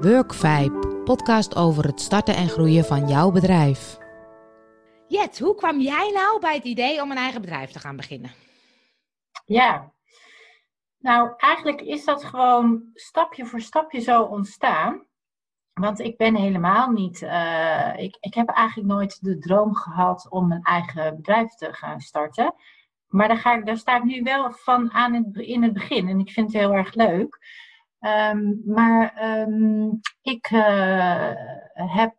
Workvibe, podcast over het starten en groeien van jouw bedrijf. Jet, hoe kwam jij nou bij het idee om een eigen bedrijf te gaan beginnen? Ja, nou eigenlijk is dat gewoon stapje voor stapje zo ontstaan. Want ik ben helemaal niet. Uh, ik, ik heb eigenlijk nooit de droom gehad om een eigen bedrijf te gaan starten. Maar daar, ga ik, daar sta ik nu wel van aan het, in het begin. En ik vind het heel erg leuk. Um, maar um, ik uh, heb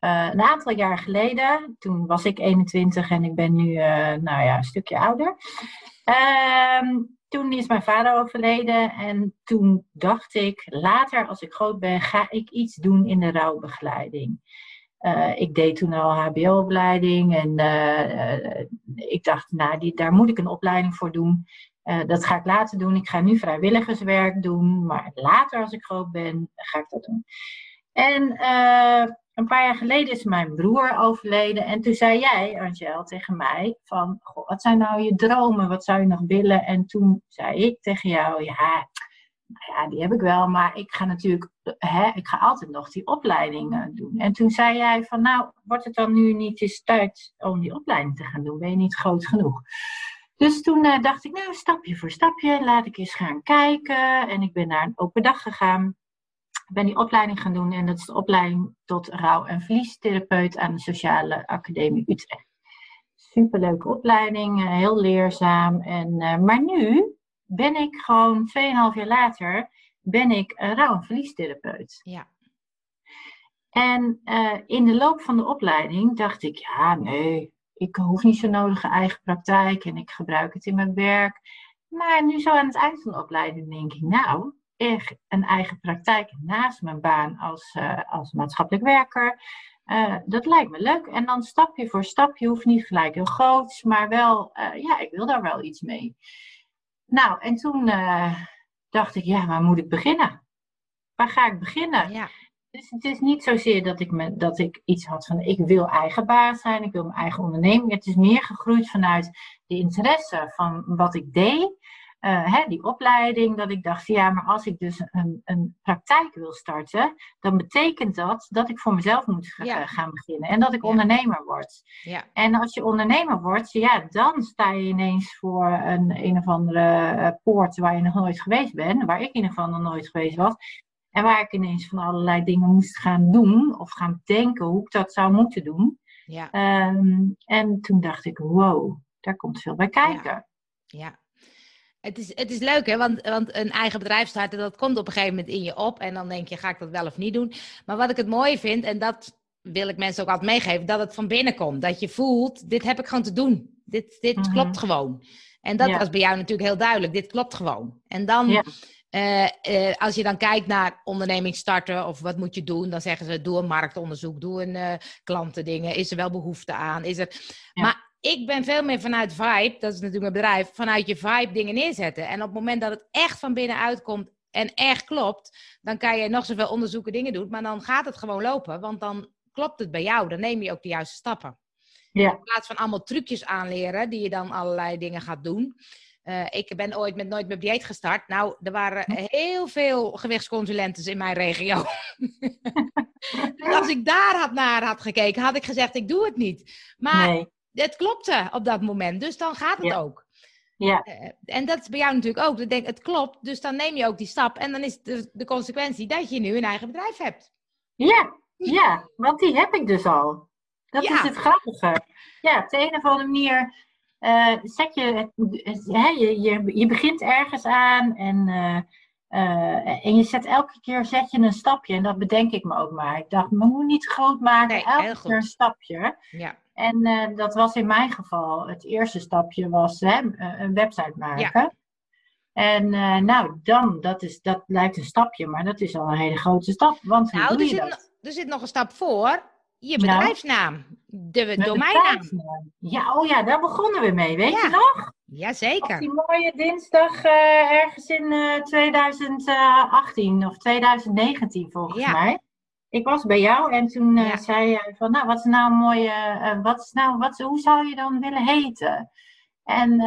uh, een aantal jaar geleden, toen was ik 21 en ik ben nu nou ja, een stukje ouder. Um, toen is mijn vader overleden en toen dacht ik, later als ik groot ben, ga ik iets doen in de rouwbegeleiding. Ik deed toen al HBO-opleiding en ik dacht, nou, die, daar moet ik een opleiding voor doen. Uh, dat ga ik later doen. Ik ga nu vrijwilligerswerk doen, maar later als ik groot ben, ga ik dat doen. En een paar jaar geleden is mijn broer overleden. En toen zei jij, Angel, tegen mij: van, goh, wat zijn nou je dromen? Wat zou je nog willen? En toen zei ik tegen jou: ja, nou ja, die heb ik wel, maar ik ga natuurlijk, hè, ik ga altijd nog die opleiding doen. En toen zei jij van, nou, wordt het dan nu niet eens tijd om die opleiding te gaan doen? Ben je niet groot genoeg? Dus toen uh, dacht ik, nou, stapje voor stapje, laat ik eens gaan kijken. En ik ben naar een open dag gegaan ben die opleiding gaan doen en dat is de opleiding tot rouw- en verliestherapeut aan de Sociale Academie Utrecht. Superleuke opleiding, eh, heel leerzaam. En, uh, maar nu ben ik gewoon 2,5 jaar later ben ik een rouw- en verliestherapeut. Ja. En uh, in de loop van de opleiding dacht ik, ja nee, ik hoef niet zo nodig een eigen praktijk en ik gebruik het in mijn werk. Maar nu zo aan het eind van de opleiding denk ik, nou, echt een eigen praktijk naast mijn baan als, uh, als maatschappelijk werker. Uh, dat lijkt me leuk. En dan stapje voor stapje, hoeft niet gelijk heel groot, maar wel, uh, ja, ik wil daar wel iets mee. Nou, en toen dacht ik, ja, waar moet ik beginnen? Waar ga ik beginnen? Ja. Dus het is niet zozeer dat ik, me, dat ik iets had van, ik wil eigen baas zijn, ik wil mijn eigen onderneming. Het is meer gegroeid vanuit de interesse van wat ik deed. Uh, hè, die opleiding, dat ik dacht, ja, maar als ik dus een, een praktijk wil starten, dan betekent dat dat ik voor mezelf moet ja. gaan beginnen en dat ik ja. ondernemer word. Ja. En als je ondernemer wordt, ja, dan sta je ineens voor een, een of andere uh, poort waar je nog nooit geweest bent, waar ik in ieder geval nog nooit geweest was. En waar ik ineens van allerlei dingen moest gaan doen of gaan denken hoe ik dat zou moeten doen. Ja. Um, en toen dacht ik, wow, daar komt veel bij kijken. ja. Het is, het is leuk, hè? Want, want een eigen bedrijf starten, dat komt op een gegeven moment in je op. En dan denk je, ga ik dat wel of niet doen? Maar wat ik het mooie vind, en dat wil ik mensen ook altijd meegeven, dat het van binnen komt. Dat je voelt, dit heb ik gewoon te doen. Dit, dit Mhm. klopt gewoon. En dat Ja. was bij jou natuurlijk heel duidelijk. Dit klopt gewoon. En dan, Ja. Eh, eh, als je dan kijkt naar onderneming starten of wat moet je doen, dan zeggen ze, doe een marktonderzoek, doe een eh, klantendingen. Is er wel behoefte aan? Is er... Ja. Maar ik ben veel meer vanuit vibe, dat is natuurlijk mijn bedrijf, vanuit je vibe dingen neerzetten. En op het moment dat het echt van binnenuit komt en echt klopt, dan kan je nog zoveel onderzoeken dingen doen, maar dan gaat het gewoon lopen, want dan klopt het bij jou. Dan neem je ook de juiste stappen. Ja. In plaats van allemaal trucjes aanleren, die je dan allerlei dingen gaat doen. Uh, ik ben ooit met Nooit meer dieet gestart. Nou, er waren heel veel gewichtsconsulentes in mijn regio. dus als ik daar had naar had gekeken, had ik gezegd, ik doe het niet. Maar Nee. het klopte op dat moment, dus dan gaat het Ja. ook. Ja. Uh, en dat is bij jou natuurlijk ook. Ik denk, het klopt, dus dan neem je ook die stap. En dan is de, de consequentie dat je nu een eigen bedrijf hebt. Ja, ja, want die heb ik dus al. Dat Ja. is het grappige. Ja, op de een of andere manier zet je, je, je, je begint ergens aan en, eh, eh, en je zet elke keer zet je een stapje. En dat bedenk ik me ook maar. Ik dacht, me moet niet groot maken, Nee, elke keer een stapje. Ja, En dat was in mijn geval, het eerste stapje was hè, een website maken. En eh, nou, dan, dat, is, dat lijkt een stapje, maar dat is al een hele grote stap. Want hoe nou, doe er je zit, dat? er zit nog een stap voor. Je bedrijfsnaam. De domeinnaam. bedrijfsnaam. Ja, oh ja, daar begonnen we mee, weet Ja. je nog? Op Jazeker. die mooie dinsdag eh, ergens in eh, 2018 of 2019 volgens Ja. mij. Ik was bij jou en toen eh, Ja. zei jij van, nou, wat is nou een mooie, eh, wat is nou, wat, hoe zou je dan willen heten? En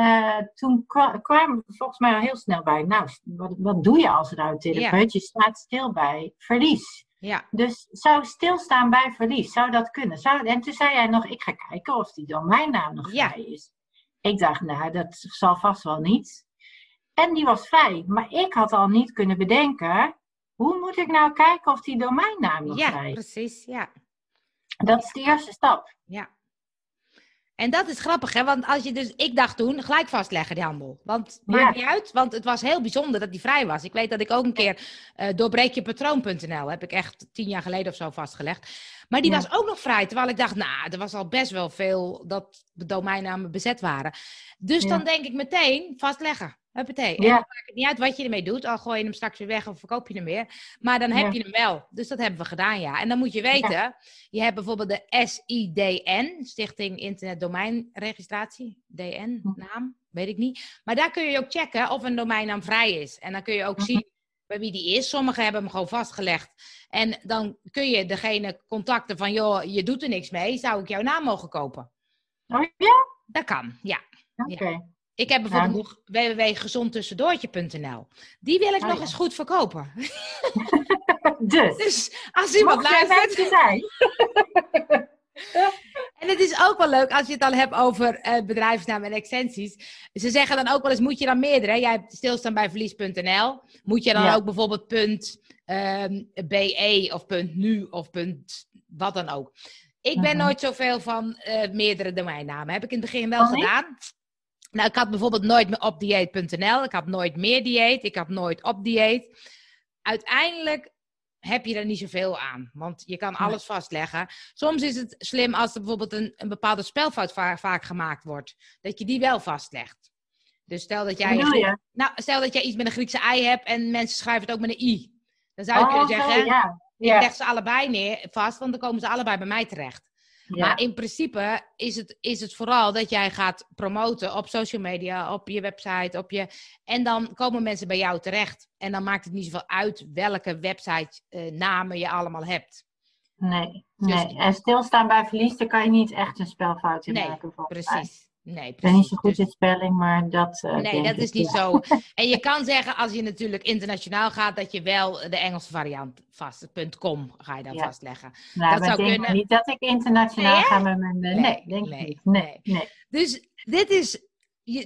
toen kwamen we volgens mij al heel snel bij, nou, wat, wat doe je als rouwtherapeut? Je staat stil bij verlies. Ja. Dus zou stilstaan bij verlies, zou dat kunnen? Zou, en toen zei jij nog, ik ga kijken of die domeinnaam nog Ja. vrij is. Ik dacht, nou, dat zal vast wel niet. En die was vrij. Maar ik had al niet kunnen bedenken, hoe moet ik nou kijken of die domeinnaam nog Ja, vrij is? precies. Ja. Dat is de eerste stap. Ja. En dat is grappig, hè? Want als je dus, ik dacht toen, gelijk vastleggen die handel. Want maakt Ja. niet uit, want het was heel bijzonder dat die vrij was. Ik weet dat ik ook een keer eh doorbreekjepatroon.nl heb ik echt tien jaar geleden of zo vastgelegd. Maar die Ja. was ook nog vrij, terwijl ik dacht, nou, er was al best wel veel dat de domeinnamen bezet waren. Dus Ja. dan denk ik meteen vastleggen. Huppatee. En Ja. dan maakt het niet uit wat je ermee doet, al gooi je hem straks weer weg of verkoop je hem weer. Maar dan heb Ja. je hem wel. Dus dat hebben we gedaan, ja. En dan moet je weten, je hebt bijvoorbeeld de SIDN, Stichting Internet Domeinregistratie. DN, Hm. naam, weet ik niet. Maar daar kun je ook checken of een domeinnaam vrij is. En dan kun je ook Mhm. zien bij wie die is. Sommigen hebben hem gewoon vastgelegd. En dan kun je degene contacten van, joh, je doet er niks mee. Zou ik jouw naam mogen kopen? Oh ja? Dat kan, ja. Oké. Ik heb bijvoorbeeld Nou, nog www.gezondtussendoortje.nl. Die wil ik Oh, nog ja. eens goed verkopen. Dus, Dus als iemand luistert... zijn? En het is ook wel leuk als je het al hebt over eh, bedrijfsnaam en extensies. Ze zeggen dan ook wel eens, moet je dan meerdere? Jij hebt stilstaan bij verlies.nl. Moet je dan Ja. ook bijvoorbeeld punt ehm, .be of punt .nu of punt wat dan ook. Ik ben Mhm. nooit zoveel van eh, meerdere domeinnamen. Heb ik in het begin wel Oh, nee? gedaan. Nou, ik had bijvoorbeeld nooit meer opdieet.nl. Ik had nooit meer dieet. Ik had nooit op dieet. Uiteindelijk heb je er niet zoveel aan. Want je kan alles vastleggen. Soms is het slim als er bijvoorbeeld een, een bepaalde spelfout va- vaak gemaakt wordt. Dat je die wel vastlegt. Dus stel dat jij, nou, stel dat jij iets met een Griekse ei hebt en mensen schrijven het ook met een i. Dan zou je Oh, kunnen zeggen, ja. ik Ja. leg ze allebei neer, vast, want dan komen ze allebei bij mij terecht. Ja. Maar in principe is het, is het vooral dat jij gaat promoten op social media, op je website, op je... En dan komen mensen bij jou terecht. En dan maakt het niet zoveel uit welke website eh, namen je allemaal hebt. Nee, Dus- nee. En stilstaan bij verlies, daar kan je niet echt een spelfout in Nee, maken. Precies. Nee, Ik ben niet precies. zo goed Dus- in spelling, maar dat. eh, nee, dat is niet ja. zo. En je kan zeggen, als je natuurlijk internationaal gaat, dat je wel de Engelse variant vast, .com ga je dan Ja. vastleggen. Nou, dat maar zou denk kunnen. niet dat ik internationaal Nee, ga met mijn. eh, Nee, Nee, denk nee, ik niet. Nee, nee. Dus dit is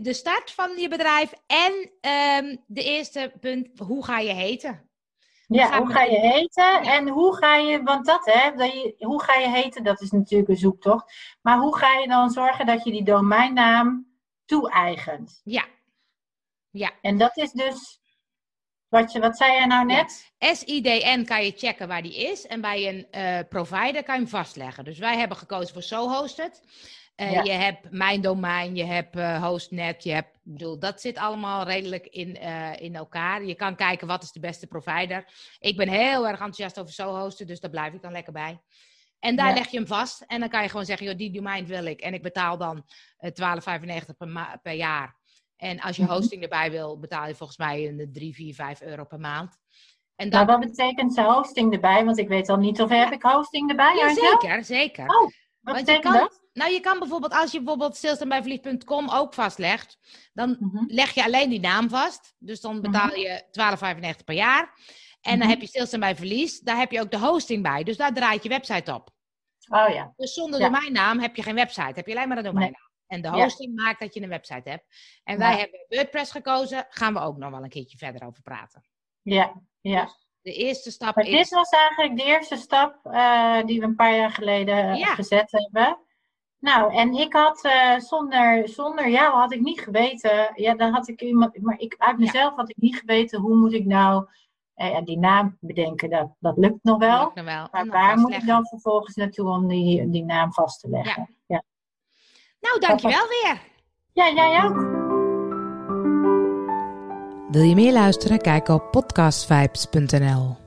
de start van je bedrijf en ehm, de eerste punt, hoe ga je heten? Ja, hoe ga je heten en hoe ga je, want dat hè, dat je, hoe ga je heten, dat is natuurlijk een zoektocht. Maar hoe ga je dan zorgen dat je die domeinnaam toe-eigent? Ja. Ja. En dat is dus, wat, je, wat zei jij nou net? SIDN kan je checken waar die is. En bij een eh, provider kan je hem vastleggen. Dus wij hebben gekozen voor SoHosted. Eh, Ja. Je hebt mijn domein, je hebt eh, Hostnet, je hebt, bedoel, dat zit allemaal redelijk in, in elkaar. Je kan kijken wat is de beste provider. Ik ben heel erg enthousiast over SoHosted, dus daar blijf ik dan lekker bij. En daar Ja. leg je hem vast. En dan kan je gewoon zeggen, joh, die domein wil ik. En ik betaal dan eh 12,95 per, ma- per jaar. En als je Mhm. hosting erbij wil, betaal je volgens mij een 3, 4, 5 euro per maand. En dan Nou, wat betekent hosting erbij? Want ik weet al niet of heb ik hosting erbij, Ja, zeker, zeker. Oh, Wat Want je kan, dat? nou, je kan bijvoorbeeld, als je bijvoorbeeld stilstaanbijverlies.com ook vastlegt, dan Mhm. leg je alleen die naam vast. Dus dan betaal je 12,95 per jaar. En dan Mhm. heb je stilstaan bij verlies, daar heb je ook de hosting bij. Dus daar draait je website op. Oh ja, Dus zonder Ja. domeinnaam heb je geen website, heb je alleen maar een domeinnaam. En de Ja. hosting maakt dat je een website hebt. En wij Ja. hebben WordPress gekozen, gaan we ook nog wel een keertje verder over praten. ja, ja. De eerste stap Maar is... dit was eigenlijk de eerste stap eh, die we een paar jaar geleden eh, Ja. gezet hebben. Nou, en ik had eh, zonder, zonder jou had ik niet geweten, ja, dan had ik iemand, maar ik, uit mezelf had ik niet geweten hoe moet ik nou ja, die naam bedenken. Dat, dat lukt nog wel. Lukt nog wel. Maar waar moet ik dan vervolgens naartoe om die, die naam vast te leggen? Ja, Nou, dankjewel weer. ja jij ook. Wil je meer luisteren? Kijk op podcastvibes.nl.